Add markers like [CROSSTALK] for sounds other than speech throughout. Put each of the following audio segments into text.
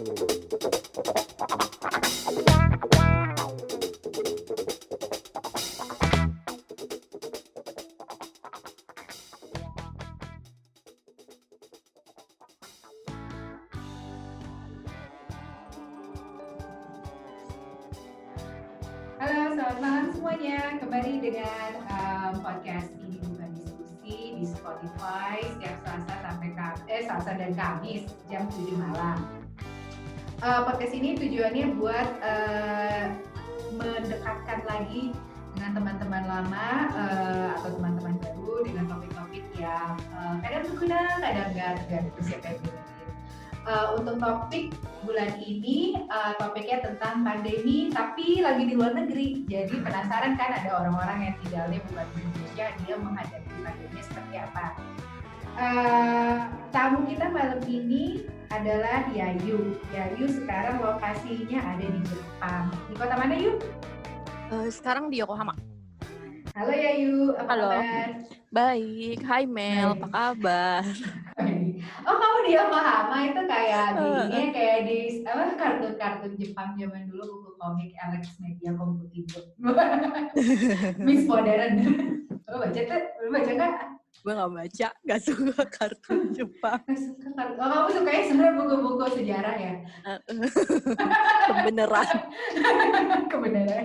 Halo, Uh, untuk topik bulan ini uh, topiknya tentang pandemi tapi lagi di luar negeri. Jadi penasaran kan ada orang-orang yang tinggalnya bukan di Indonesia dia menghadapi pandemi seperti apa. Uh, tamu kita malam ini adalah Yayu. Yayu sekarang lokasinya ada di Jepang. Di kota mana Yu? Eh, sekarang di Yokohama. Halo Yayu, apa Halo. kabar? Baik, hai Mel, Baik. apa kabar? [LAUGHS] Oh kamu di Yokohama itu kayak di ini kayak di apa kartun-kartun Jepang zaman dulu buku komik Alex Media Komputindo. [LAUGHS] Miss Modern. Lo baca tuh? Lo baca nggak? Gue gak baca, gak suka kartun Jepang. Nggak suka kartun. Oh kamu sukanya sebenarnya buku-buku sejarah ya? Kebeneran. [LAUGHS] Kebenaran.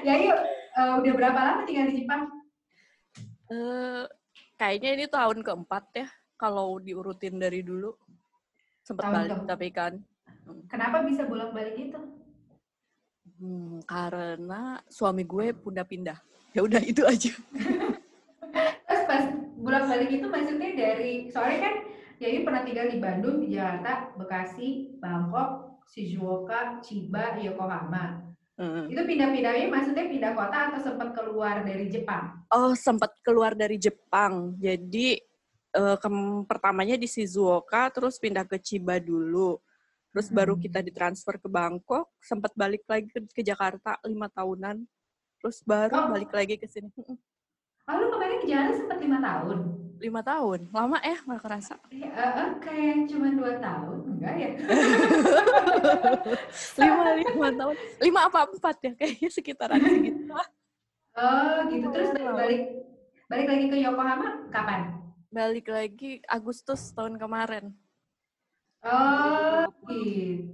ya yuk, eh, udah berapa lama tinggal di Jepang? Eh, kayaknya ini tahun keempat ya, kalau diurutin dari dulu. Tahun balik, keempat. tapi kan. Kenapa bisa bolak-balik gitu? Hmm, karena suami gue pindah-pindah. Ya udah itu aja. Terus pas bolak-balik itu maksudnya dari soalnya kan Yayu pernah tinggal di Bandung, di Jakarta, Bekasi, Bangkok, Shizuoka, Chiba, Yokohama. Hmm. Itu pindah-pindahnya maksudnya pindah kota atau sempat keluar dari Jepang? Oh, sempat keluar dari Jepang. Jadi eh, kem- pertamanya di Shizuoka, terus pindah ke Chiba dulu. Terus baru Hmm. kita ditransfer ke Bangkok, sempat balik lagi ke, ke Jakarta lima tahunan. Terus baru Oh. balik lagi ke sini. Lalu kemarin ke Jakarta sempat lima tahun. Lima tahun, lama ya nggak kerasa. Eh, eh, eh, kayak cuma dua tahun, enggak ya? [LAUGHS] Lima lima tahun, lima apa empat ya kayaknya sekitaran segitu. [LAUGHS] Oh gitu. Terus balik balik lagi ke Yokohama kapan? Balik lagi Agustus tahun kemarin. Oh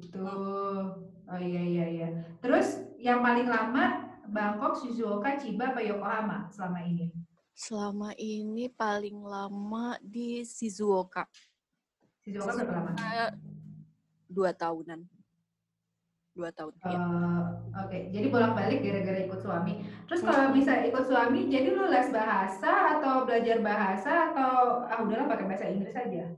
gitu. Oh iya iya iya. Terus yang paling lama Bangkok, Shizuoka, Chiba, apa Yokohama selama ini? Selama ini paling lama di Shizuoka. Shizuoka berapa lama? Dua tahunan. Dua tahun. Eh, ya. Oke, jadi bolak-balik gara-gara ikut suami. Terus kalau bisa ikut suami, jadi lu les bahasa atau belajar bahasa atau ah udahlah pakai bahasa Inggris aja.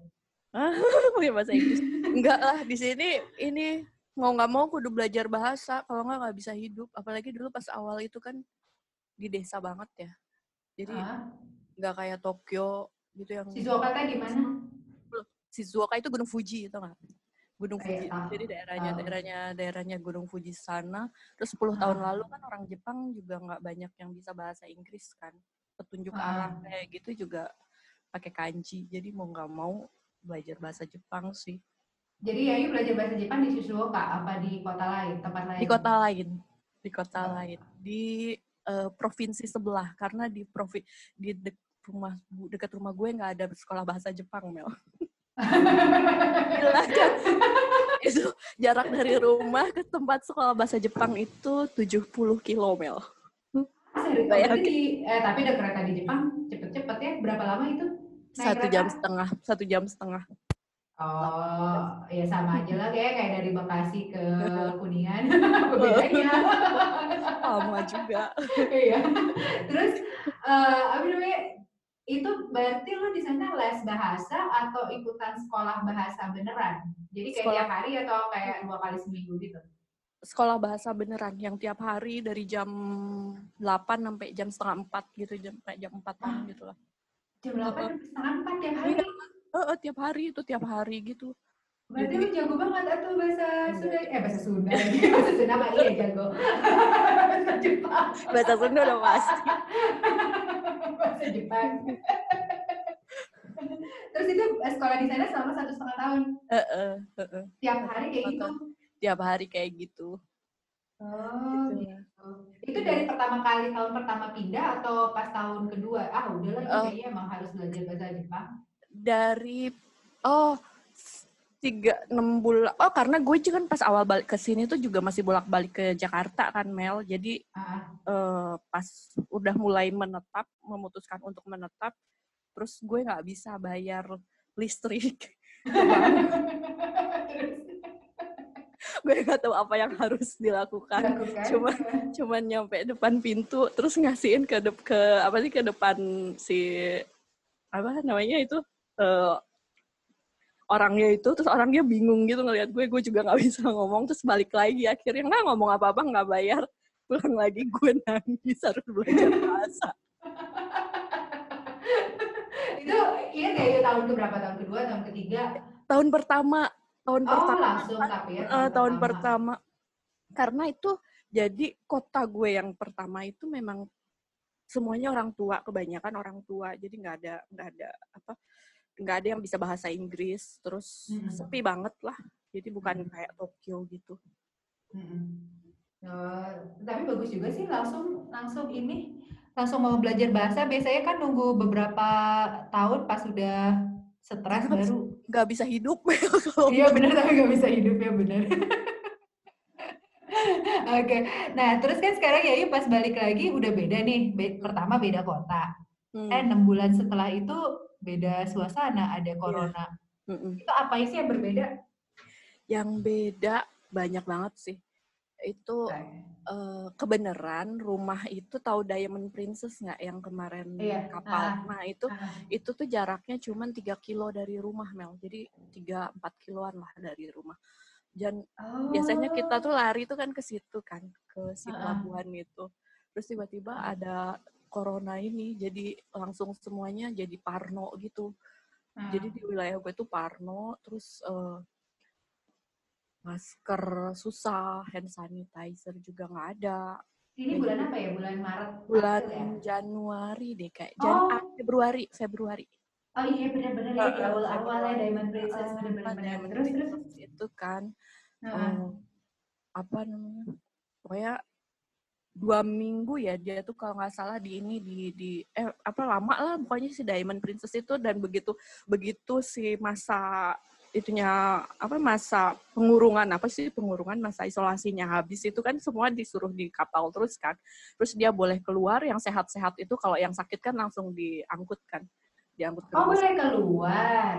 [LAUGHS] Punya bahasa Inggris. Enggak lah, di sini ini mau nggak mau kudu belajar bahasa. Kalau nggak nggak bisa hidup. Apalagi dulu pas awal itu kan di desa banget ya. Jadi Ah, nggak kayak Tokyo gitu yang Shizuoka teh di mana? Shizuoka itu Gunung Fuji itu nggak? Gunung Oh, iya, Fuji. tahu. Jadi daerahnya Tahu. daerahnya daerahnya Gunung Fuji sana. Terus 10 tahun Ah. lalu kan orang Jepang juga nggak banyak yang bisa bahasa Inggris kan. Petunjuk Ah. arah kayak gitu juga pakai kanji. Jadi mau nggak mau belajar bahasa Jepang sih. Jadi Yayu belajar bahasa Jepang di Shizuoka apa di kota lain, tempat lain? Di kota lain. Di kota Oh. lain. Di eh, provinsi sebelah karena di provi di dek- rumah dekat rumah gue nggak ada sekolah bahasa Jepang Mel. [LAUGHS] Gila kan? itu jarak dari rumah ke tempat sekolah bahasa Jepang itu 70 kilo Mel. Bayangin. di- eh, tapi ada kereta di Jepang cepet-cepet ya. Berapa lama itu? Naik Satu kereta? jam setengah, satu jam setengah. Oh, ya sama aja lah kayak kayak dari Bekasi ke [LAUGHS] Kuningan. [LAUGHS] Bedanya? Lama juga. Iya. Terus eh, apa namanya? Itu berarti lu di sana les bahasa atau ikutan sekolah bahasa beneran? Jadi kayak Sekolah- tiap hari atau kayak dua kali seminggu gitu? Sekolah bahasa beneran yang tiap hari dari jam 8 sampai jam setengah 4 gitu, jam sampai jam 4 gitu lah. Jam 8 sampai setengah 4 tiap hari. Iya. Eh, eh, tiap hari itu tiap hari gitu. Berarti lu jago banget atau bahasa Enggak. Sunda? Eh bahasa Sunda. [LAUGHS] bahasa Sunda mah iya jago. bahasa Jepang. Bahasa Sunda udah pasti. bahasa Jepang. Terus itu eh, sekolah di sana selama satu setengah tahun. Heeh, heeh. Tiap hari kayak gitu. Tiap hari kayak gitu. Oh, Gitu. gitu. Itu dari pertama kali tahun pertama pindah atau pas tahun kedua? Ah, udah lagi Oh. kayaknya emang harus belajar bahasa Jepang. Dari oh tiga enam bulan oh karena gue juga kan pas awal balik ke sini tuh juga masih bolak balik ke Jakarta kan Mel. Jadi Ah, eh, pas udah mulai menetap memutuskan untuk menetap terus gue nggak bisa bayar listrik. [LAUGHS] Gue nggak tahu apa yang harus dilakukan. Dilakukan. Cuma cuman nyampe depan pintu terus ngasihin ke ke apa sih ke depan si apa namanya itu eh, orangnya itu terus orangnya bingung gitu ngelihat gue gue juga nggak [LAUGHS] bisa ngomong terus balik lagi akhirnya nggak ngomong apa apa nggak bayar pulang lagi gue nangis harus belajar bahasa [LAUGHS] itu iya kayak tahun keberapa? Tahun kedua, tahun ketiga? tahun pertama tahun Oh, pertama langsung tapi ya. eh, tahun pertama karena itu jadi kota gue yang pertama itu memang semuanya orang tua kebanyakan orang tua jadi nggak ada nggak ada apa nggak ada yang bisa bahasa Inggris terus Mm-mm. sepi banget lah jadi bukan Mm. kayak Tokyo gitu Mm-mm. Oh, tapi bagus juga sih langsung langsung ini langsung mau belajar bahasa biasanya kan nunggu beberapa tahun pas sudah stres baru nggak bisa hidup [LAUGHS] iya benar tapi nggak bisa hidup ya benar [LAUGHS] Oke, nah terus kan sekarang Yayu pas balik lagi udah beda nih. Be- pertama beda kota. Hmm, Eh enam bulan setelah itu beda suasana, ada corona. mm-mm. Itu apa sih yang berbeda? yang beda banyak banget sih itu eh, kebenaran rumah itu tahu Diamond Princess nggak yang kemarin Iya, kapal ah. nah itu Ah, itu tuh jaraknya cuma 3 kilo dari rumah Mel jadi 3-4 kiloan lah dari rumah dan oh. biasanya kita tuh lari tuh kan ke situ kan ke si Ah, ah. pelabuhan itu terus tiba-tiba ada corona ini jadi langsung semuanya jadi parno gitu Ah. jadi di wilayah gue tuh parno terus eh, masker susah hand sanitizer juga nggak ada Ini bulan apa ya? Bulan Maret. bulan April ya? Januari deh kayak Jan Oh. ah, Februari Februari Oh iya benar-benar ya di awal-awal ya. Diamond Princess benar-benar. Terus terus. Itu kan Ah, eh, apa namanya pokoknya dua minggu ya dia tuh kalau nggak salah di ini di di eh apa lama lah pokoknya si Diamond Princess itu dan begitu begitu si masa itunya apa masa pengurungan apa sih pengurungan masa isolasinya habis itu kan semua disuruh di kapal terus kan terus dia boleh keluar yang sehat-sehat itu kalau yang sakit kan langsung diangkut kan diangkut ke Oh boleh keluar.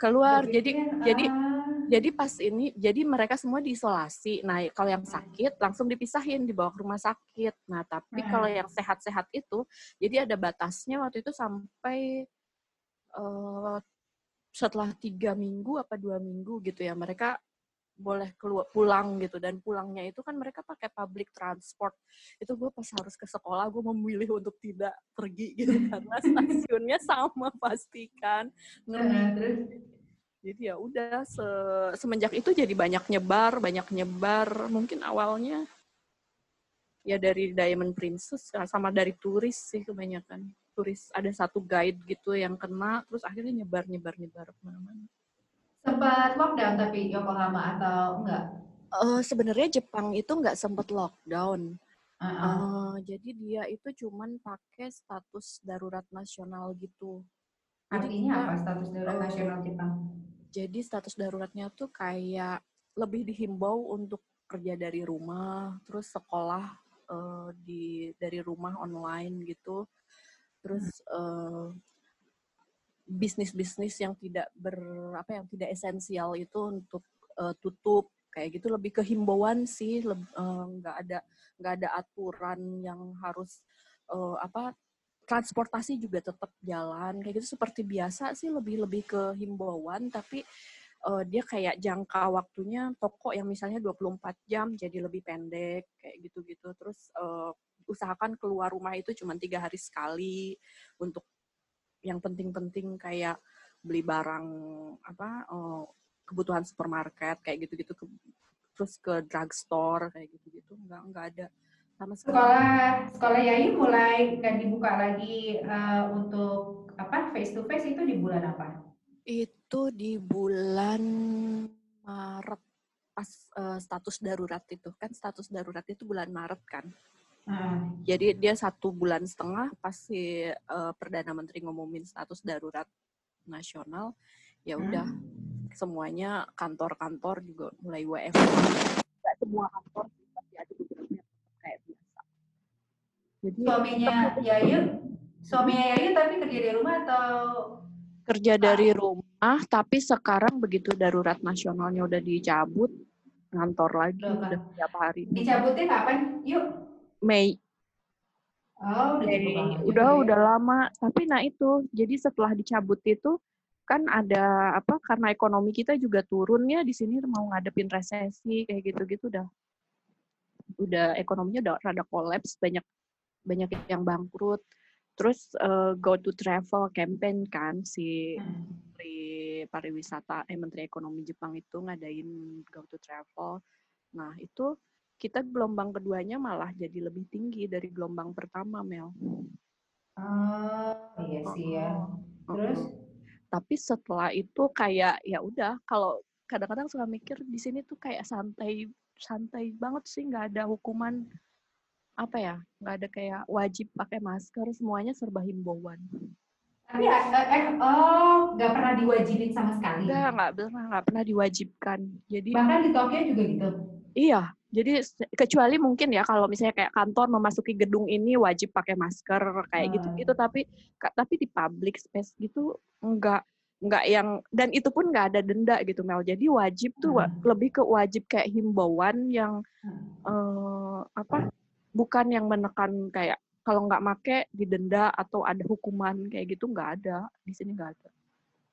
keluar jadi kan, jadi ah. Jadi pas ini jadi mereka semua diisolasi. Nah kalau yang sakit langsung dipisahin dibawa ke rumah sakit. Nah tapi Hmm. kalau yang sehat-sehat itu jadi ada batasnya waktu itu sampai eh, setelah tiga minggu apa dua minggu gitu ya mereka boleh keluar pulang gitu. Dan pulangnya itu kan mereka pakai public transport. Itu gue pas harus ke sekolah gue memilih untuk tidak pergi gitu. [LAUGHS] Karena stasiunnya sama pastikan. Ngeri. Ah, terus jadi ya udah se- semenjak itu jadi banyak nyebar banyak nyebar mungkin awalnya ya dari Diamond Princess ya, sama dari turis sih kebanyakan turis ada satu guide gitu yang kena terus akhirnya nyebar nyebar nyebar ke mana-mana sempat lockdown tapi Yokohama atau enggak? Eh, sebenarnya Jepang itu nggak sempet lockdown Ah, ah. Eh, jadi dia itu cuman pakai status darurat nasional gitu jadi Artinya kita- apa status darurat nasional Jepang? Jadi status daruratnya tuh kayak lebih dihimbau untuk kerja dari rumah, terus sekolah eh, di dari rumah online gitu, terus eh, bisnis-bisnis yang tidak ber apa yang tidak esensial itu untuk eh, tutup. Kayak gitu lebih ke himbauan sih nggak ada nggak ada aturan yang harus eh, apa transportasi juga tetap jalan. Kayak gitu seperti biasa sih lebih lebih ke himbauan. Tapi eh, dia kayak jangka waktunya toko yang misalnya 24 jam jadi lebih pendek kayak gitu-gitu. Terus eh, usahakan keluar rumah itu cuma tiga hari sekali untuk yang penting-penting kayak beli barang apa eh, kebutuhan supermarket kayak gitu-gitu ke- terus ke drugstore kayak gitu-gitu. Nggak nggak ada sama sekali Sekolah sekolah Yayu mulai kan dibuka lagi eh, untuk apa face to face itu di bulan apa? Itu di bulan Maret pas uh, status darurat itu kan status darurat itu bulan Maret kan. Hmm. Jadi dia satu bulan setengah pasti uh, perdana menteri ngumumin status darurat nasional, ya udah hmm. semuanya kantor-kantor juga mulai WFH. Gak semua kantor tapi ada beberapa yang kayak biasa. Jadi suaminya Yayu, suaminya Yayu tapi kerja di rumah atau kerja dari rumah, tapi sekarang begitu darurat nasionalnya udah dicabut, ngantor lagi Loh, udah tiap hari. Dicabutnya kapan? Yuk. Mei. Oh, udah Mei. Udah ya. udah lama. Tapi nah itu, jadi setelah dicabut itu kan ada apa karena ekonomi kita juga turun ya di sini mau ngadepin resesi kayak gitu-gitu udah udah ekonominya udah rada kolaps banyak banyak yang bangkrut terus uh, go to travel campaign kan si hmm. menteri pariwisata eh menteri ekonomi Jepang itu ngadain go to travel nah itu kita gelombang keduanya malah jadi lebih tinggi dari gelombang pertama Mel. Oh iya sih ya. Terus? Tapi setelah itu kayak ya udah kalau kadang-kadang suka mikir di sini tuh kayak santai santai banget sih nggak ada hukuman apa ya nggak ada kayak wajib pakai masker semuanya serba himbauan. Tapi eh, eh oh nggak pernah diwajibin sama sekali. Nggak nggak pernah nggak pernah diwajibkan. Jadi bahkan di Tokyo juga gitu. Iya, jadi kecuali mungkin ya kalau misalnya kayak kantor memasuki gedung ini wajib pakai masker kayak hmm. gitu gitu tapi tapi di public space gitu enggak enggak yang dan itu pun enggak ada denda gitu Mel jadi wajib tuh hmm. lebih ke wajib kayak himbauan yang hmm. uh, apa bukan yang menekan kayak kalau nggak make didenda atau ada hukuman kayak gitu nggak ada di sini nggak ada.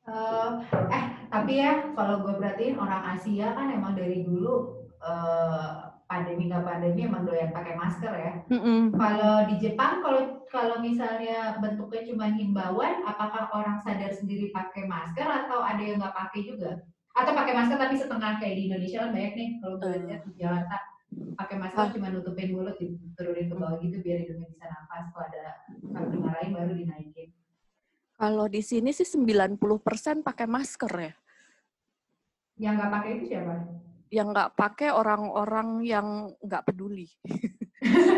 Uh, eh tapi ya kalau gue perhatiin orang Asia kan emang dari dulu uh, pandemi nggak pandemi emang doyan pakai masker ya. Mm-hmm. Kalau di Jepang kalau kalau misalnya bentuknya cuma himbauan, apakah orang sadar sendiri pakai masker atau ada yang nggak pakai juga? Atau pakai masker tapi setengah kayak di Indonesia kan banyak nih kalau lihat di Jakarta pakai masker cuma nutupin mulut turunin ke bawah gitu biar hidungnya bisa nafas kalau ada kalau lain baru dinaikin. Kalau di sini sih 90% pakai masker ya. Yang nggak pakai itu siapa? yang nggak pakai orang-orang yang nggak peduli. [LAUGHS]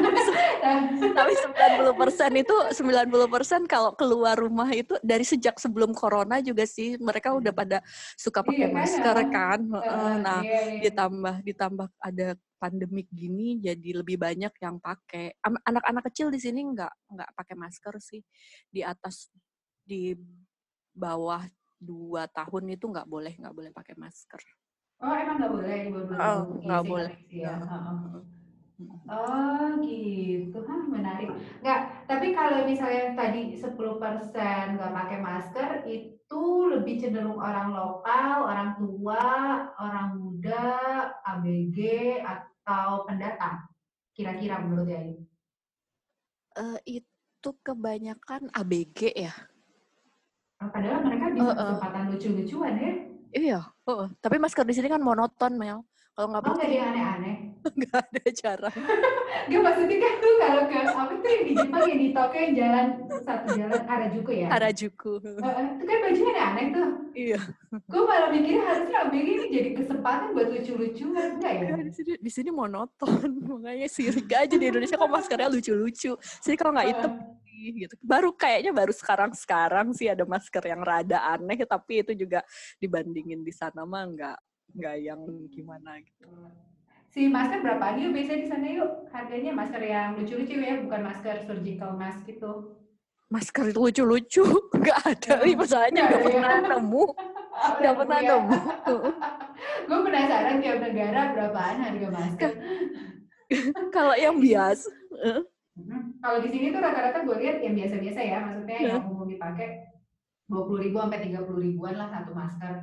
[LAUGHS] Tapi 90 persen itu 90 persen kalau keluar rumah itu dari sejak sebelum corona juga sih mereka udah pada suka pakai iya, masker kan. Uh, nah iya, iya. ditambah ditambah ada pandemik gini jadi lebih banyak yang pakai. Anak-anak kecil di sini nggak nggak pakai masker sih di atas di bawah dua tahun itu nggak boleh nggak boleh pakai masker. Oh emang nggak boleh di bawah oh, nggak boleh. Ya. Oh gitu, Hah, menarik. Nggak, tapi kalau misalnya tadi 10% nggak pakai masker, itu lebih cenderung orang lokal, orang tua, orang muda, ABG, atau pendatang? Kira-kira menurut ya Uh, itu kebanyakan ABG ya. Padahal mereka bisa uh, uh. kesempatan lucu-lucuan ya. Iya, oh, tapi masker di sini kan monoton, Mel. Kalau nggak oh, pakai yang aneh-aneh. [LAUGHS] nggak ada cara. [LAUGHS] Gak maksudnya kan tuh kalau ke apa tuh yang di Jepang yang di Tokyo yang jalan satu jalan Harajuku ya? Harajuku. Uh, itu kan bajunya aneh-aneh tuh. Iya. Gue malah mikirnya harusnya ABG ini jadi kesempatan buat lucu-lucuan, enggak ya? Di sini, di sini monoton, [LAUGHS] makanya sirik aja di Indonesia kok maskernya lucu-lucu. Sini kalau nggak hitam gitu. Baru kayaknya baru sekarang-sekarang sih ada masker yang rada aneh, tapi itu juga dibandingin di sana mah nggak nggak yang gimana gitu. Si masker berapa yuk biasanya di sana yuk? Harganya masker yang lucu-lucu ya, bukan masker surgical mask gitu. Masker itu lucu-lucu, [LAUGHS] nggak ada. Ih, masalahnya nggak pernah nemu. Nggak pernah nemu. [LAUGHS] [LAUGHS] Gue penasaran tiap negara berapaan harga masker. Kalau yang biasa, Hmm. Kalau di sini tuh rata-rata gue lihat yang biasa-biasa ya, maksudnya yang umum dipakai dua puluh ribu sampai tiga puluh ribuan lah satu masker.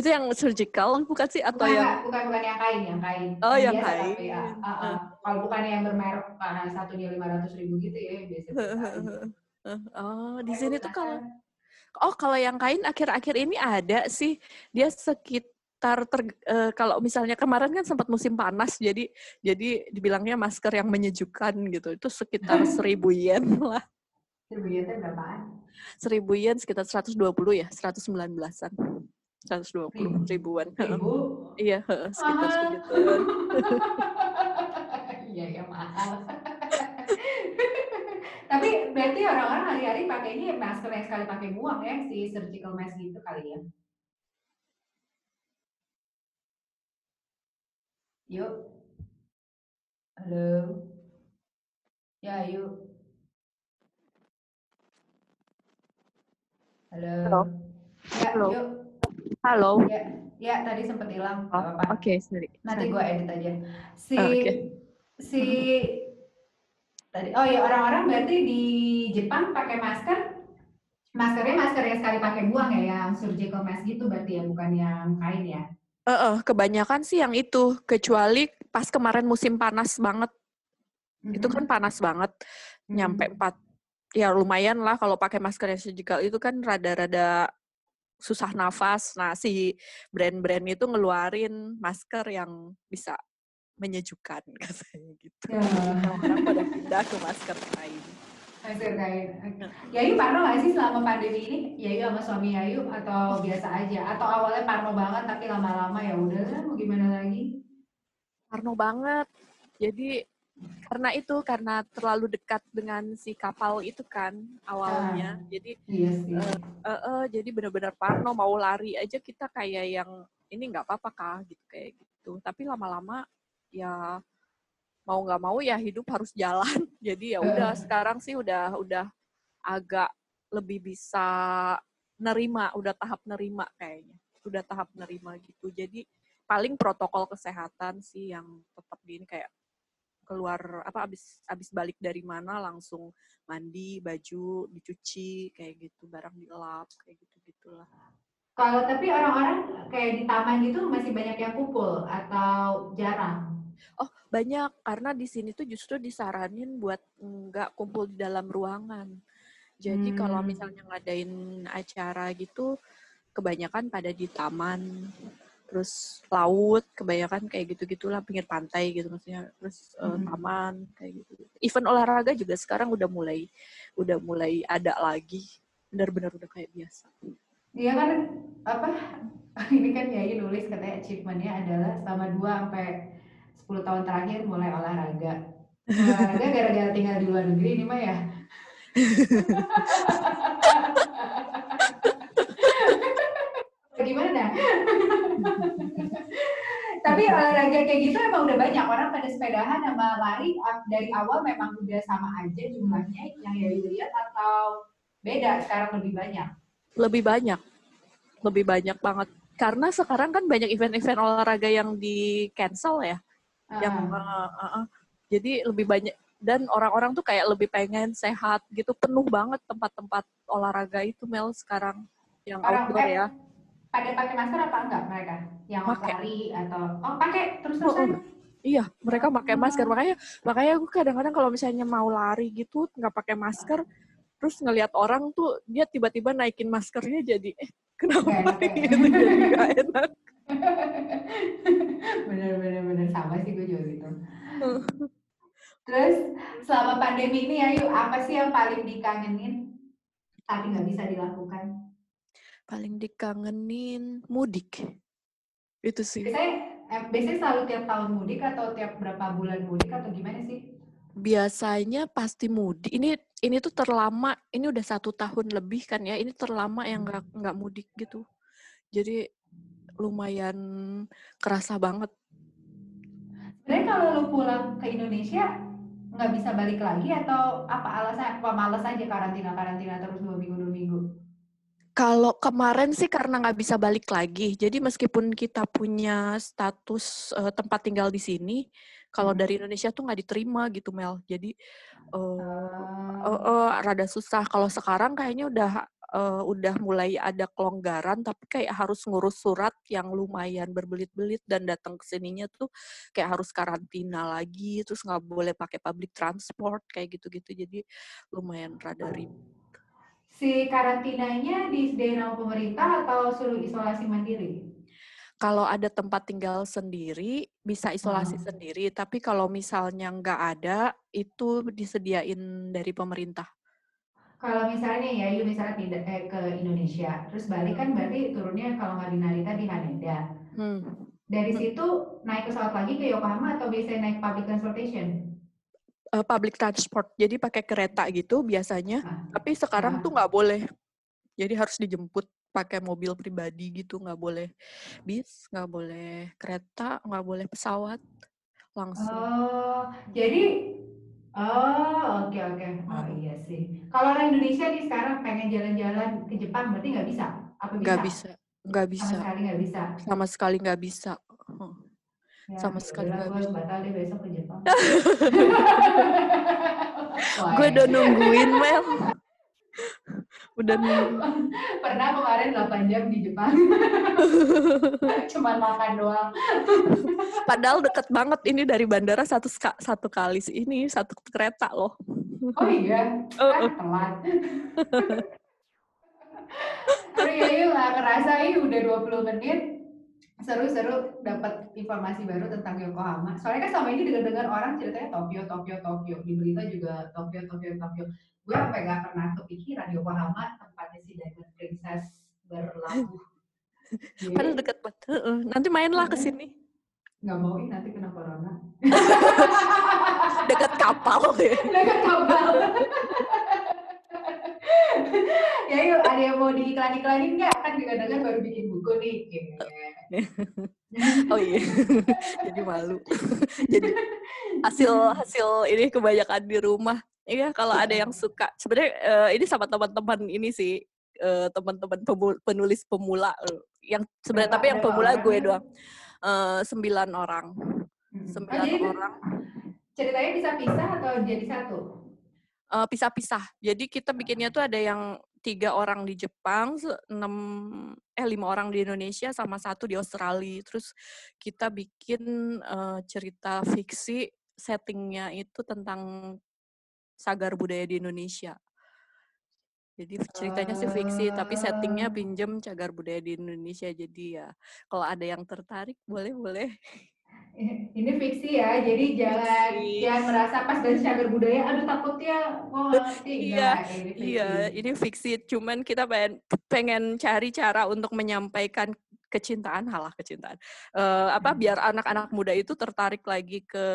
Itu yang surgical bukan sih atau bukan, yang bukan bukan yang kain, yang kain. Oh, yang, yang kain. Ya. uh, uh. Uh. Kalau bukan yang bermerek karena satunya lima ratus ribu gitu ya, biasa. oh, di sini tuh kalau Oh, kalau yang kain akhir-akhir ini ada sih. Dia sekit sekitar ter, uh, kalau misalnya kemarin kan sempat musim panas jadi jadi dibilangnya masker yang menyejukkan gitu itu sekitar [LAUGHS] seribu yen lah Seribu yen itu berapaan? Seribu yen sekitar 120 ya, 119-an. 120 Ribu. ribuan. Seribu? Iya, heeh, sekitar [LAUGHS] Mahal. segituan. Iya, ya mahal. Tapi berarti orang-orang hari-hari pakai ini masker yang sekali pakai buang ya, si surgical mask gitu kali ya. Yuk. Halo. Ya, yuk. Halo. Halo. Ya, Halo. yuk. Halo. Ya, ya tadi sempat hilang. Oh. Oke, sorry. Nanti gue edit aja. Si Oh, oke. si tadi oh ya orang-orang berarti di Jepang pakai masker maskernya masker yang sekali pakai buang ya yang surgical mask gitu berarti ya bukan yang kain ya. Eh, eh, kebanyakan sih yang itu, kecuali pas kemarin musim panas banget. Itu kan panas banget, nyampe Mhm. 4 ya lumayan lah kalau pakai masker yang surgical itu kan rada-rada susah nafas. Nah, si brand-brand itu ngeluarin masker yang bisa menyejukkan [LAUGHS] katanya gitu. Ya. Orang pada [LAUGHS] pindah ke masker kain. masker kain. Yayu parno nggak sih selama pandemi ini? Yayu sama suami Yayu atau biasa aja? Atau awalnya parno banget tapi lama-lama ya udah mau gimana lagi? Parno banget. Jadi karena itu karena terlalu dekat dengan si kapal itu kan awalnya. Jadi Iya sih. eh, eh, jadi benar-benar parno mau lari aja kita kayak yang ini nggak apa-apa kah gitu kayak gitu. Tapi lama-lama ya mau nggak mau ya hidup harus jalan. [LAUGHS] Jadi ya udah Eh. sekarang sih udah udah agak lebih bisa nerima, udah tahap nerima kayaknya. Udah tahap nerima gitu. Jadi paling protokol kesehatan sih yang tetap di ini kayak keluar apa abis abis balik dari mana langsung mandi baju dicuci kayak gitu barang dilap kayak gitu gitulah Kalau tapi orang-orang kayak di taman gitu masih banyak yang kumpul atau jarang? oh banyak karena di sini tuh justru disaranin buat nggak kumpul di dalam ruangan jadi kalau Hmm. misalnya ngadain acara gitu kebanyakan pada di taman terus laut kebanyakan kayak gitu gitulah pinggir pantai gitu maksudnya terus eh, Mhm. taman kayak gitu event olahraga juga sekarang udah mulai udah mulai ada lagi benar-benar udah kayak biasa Iya kan apa [LAUGHS] ini kan Yayu nulis katanya achievementnya adalah selama 2 sampai 10 tahun terakhir mulai olahraga. Olahraga gara-gara tinggal di luar negeri ini mah ya. [LAUGHS] Gimana dah? [LAUGHS] Tapi olahraga kayak gitu emang udah banyak. Orang pada sepedahan sama lari dari awal memang udah sama aja jumlahnya yang Yayu lihat atau beda? Sekarang lebih banyak. lebih banyak. Lebih banyak banget. Karena sekarang kan banyak event-event olahraga yang di cancel ya yang Ah. uh, uh, uh. jadi lebih banyak dan orang-orang tuh kayak lebih pengen sehat gitu. Penuh banget tempat-tempat olahraga itu Mel sekarang yang Orang outdoor eh, ya pada pakai masker apa enggak mereka? Yang Pakai. lari atau oh pakai terus-terusan? iya mereka pakai masker makanya makanya aku kadang-kadang kalau misalnya mau lari gitu nggak pakai masker terus ngelihat orang tuh dia tiba-tiba naikin maskernya jadi eh kenapa Nggak enak ya? gitu jadi nggak enak [LAUGHS] bener bener bener sama sih gue juga gitu. Terus selama pandemi ini ayo apa sih yang paling dikangenin tapi nggak bisa dilakukan? Paling dikangenin mudik itu sih Biasanya eh, biasanya selalu tiap tahun mudik atau tiap berapa bulan mudik atau gimana sih? biasanya pasti mudik ini ini tuh terlama ini udah satu tahun lebih kan ya ini terlama yang nggak nggak mudik gitu jadi lumayan kerasa banget Sebenarnya kalau lu pulang ke Indonesia nggak bisa balik lagi atau apa alasan? Apa males aja karantina karantina terus dua minggu dua minggu? Kalau kemarin sih karena nggak bisa balik lagi jadi meskipun kita punya status eh, tempat tinggal di sini kalau Hmm. dari Indonesia tuh nggak diterima gitu Mel jadi eh, Ah. Eh, eh, rada susah. Kalau sekarang kayaknya udah eh, udah mulai ada kelonggaran, tapi kayak harus ngurus surat yang lumayan berbelit-belit dan datang ke sininya tuh kayak harus karantina lagi, terus nggak boleh pakai public transport kayak gitu-gitu. Jadi lumayan rada ribet. Si karantinanya disediain sama pemerintah atau suruh isolasi mandiri? Kalau ada tempat tinggal sendiri bisa isolasi Ah. sendiri, tapi kalau misalnya nggak ada itu disediain dari pemerintah. kalau misalnya ya, you misalnya pindah eh, ke Indonesia, terus balik kan berarti turunnya kalau nggak di Narita di Haneda. Hmm. Dari situ naik pesawat lagi ke Yokohama atau biasanya naik public transportation? Uh, public transport, jadi pakai kereta gitu biasanya. Ah. Tapi sekarang Ah. tuh nggak boleh. Jadi harus dijemput pakai mobil pribadi gitu, nggak boleh bis, nggak boleh kereta, nggak boleh pesawat langsung. Oh, jadi oh oke oke. Oh Hmm. iya sih. Kalau orang Indonesia nih sekarang pengen jalan-jalan ke Jepang berarti nggak bisa? Apa bisa? Nggak bisa, nggak Sama bisa, sekali nggak bisa. sama sekali nggak bisa. Hmm. Ya, Sama sekali nggak gue bisa. batal deh besok ke Jepang. [LAUGHS] Gue Wah, udah nungguin Mel, [LAUGHS] udah nungguin. Pernah kemarin 8 jam di Jepang. [LAUGHS] Cuman makan doang. Padahal deket banget ini dari bandara satu satu kali sih ini satu kereta loh. Oh iya, kan oh. telat. Aduh ya yuk, nggak kerasa ini udah 20 menit. Seru-seru dapat informasi baru tentang Yokohama. Soalnya kan selama ini dengar-dengar orang ceritanya Tokyo, Tokyo, Tokyo. Di berita juga Tokyo, Tokyo, Tokyo. Gue sampai nggak pernah kepikiran Yokohama tempatnya si Diamond Princess berlabuh. [LAUGHS] Padahal Jadi deket banget. Nanti mainlah ke Iya. sini. nggak mau ini nanti kena corona. [LAUGHS] Deket kapal [LAUGHS] ya. Dekat kapal. Ya yuk, ada yang mau diiklan-iklanin nggak? Kan dengar-dengar baru bikin buku nih. [LAUGHS] Oh iya. [LAUGHS] Jadi malu. [LAUGHS] Jadi hasil hasil ini kebanyakan di rumah. Iya kalau ada yang suka. Sebenarnya eh, ini sama teman-teman ini sih eh, teman-teman penulis pemula yang sebenarnya tapi yang pemula gue orang? doang. Eh, sembilan orang. Hmm. Sembilan Oh, orang. ceritanya bisa pisah atau jadi satu? Eh, pisah-pisah. Jadi kita bikinnya tuh ada yang tiga orang di Jepang, enam eh lima orang di Indonesia, sama satu di Australia. Terus kita bikin eh, cerita fiksi, settingnya itu tentang sagar budaya di Indonesia. Jadi ceritanya sih fiksi, tapi settingnya Ah. pinjem cagar budaya di Indonesia. Jadi ya kalau ada yang tertarik boleh boleh. [LAUGHS] Ini fiksi ya, jadi jangan Fiksi. jangan merasa pas dari cagar budaya, aduh takutnya ngerti. Iya, ini fiksi. Iya, ini fiksi. Cuman kita pengen pengen cari cara untuk menyampaikan kecintaan, halah kecintaan. Eh, apa Hmm. biar anak-anak muda itu tertarik lagi ke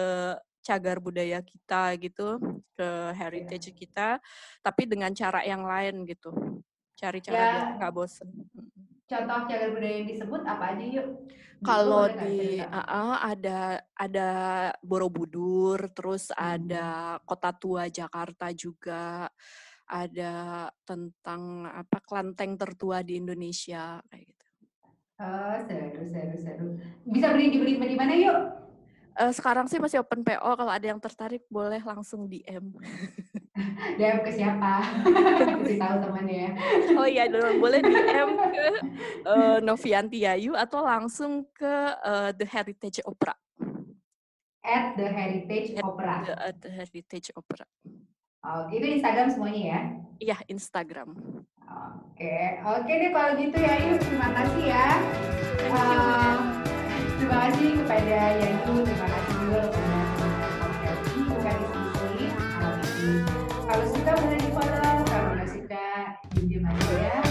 cagar budaya kita gitu, ke heritage Iya. kita, tapi dengan cara yang lain gitu. Cari cara Ya. biar nggak bosen. Contoh cagar budaya yang disebut apa aja yuk? Kalau di ah, ada ada Borobudur, terus Hmm. ada Kota Tua Jakarta juga, ada tentang apa kelenteng tertua di Indonesia kayak gitu. Oh, seru, seru, seru. Bisa beli dibeli di mana yuk? Eh, sekarang sih masih open PO, kalau ada yang tertarik boleh langsung DM. [LAUGHS] [LAUGHS] DM ke siapa? [LAUGHS] Kasih tahu temannya ya. Oh iya, boleh DM [LAUGHS] ke eh, Novianti Yayu atau langsung ke eh, The Heritage Opera. At the Heritage At Opera. The, at The Heritage Opera. Oke, itu Instagram semuanya ya. Iya, Instagram. Oke, oke deh kalau gitu ya yuk terima kasih ya. Um, terima kasih kepada Yayu, terima kasih juga kepada bukan diskusi. Um, Kalau suka boleh di follow, kalau nggak suka diem aja ya.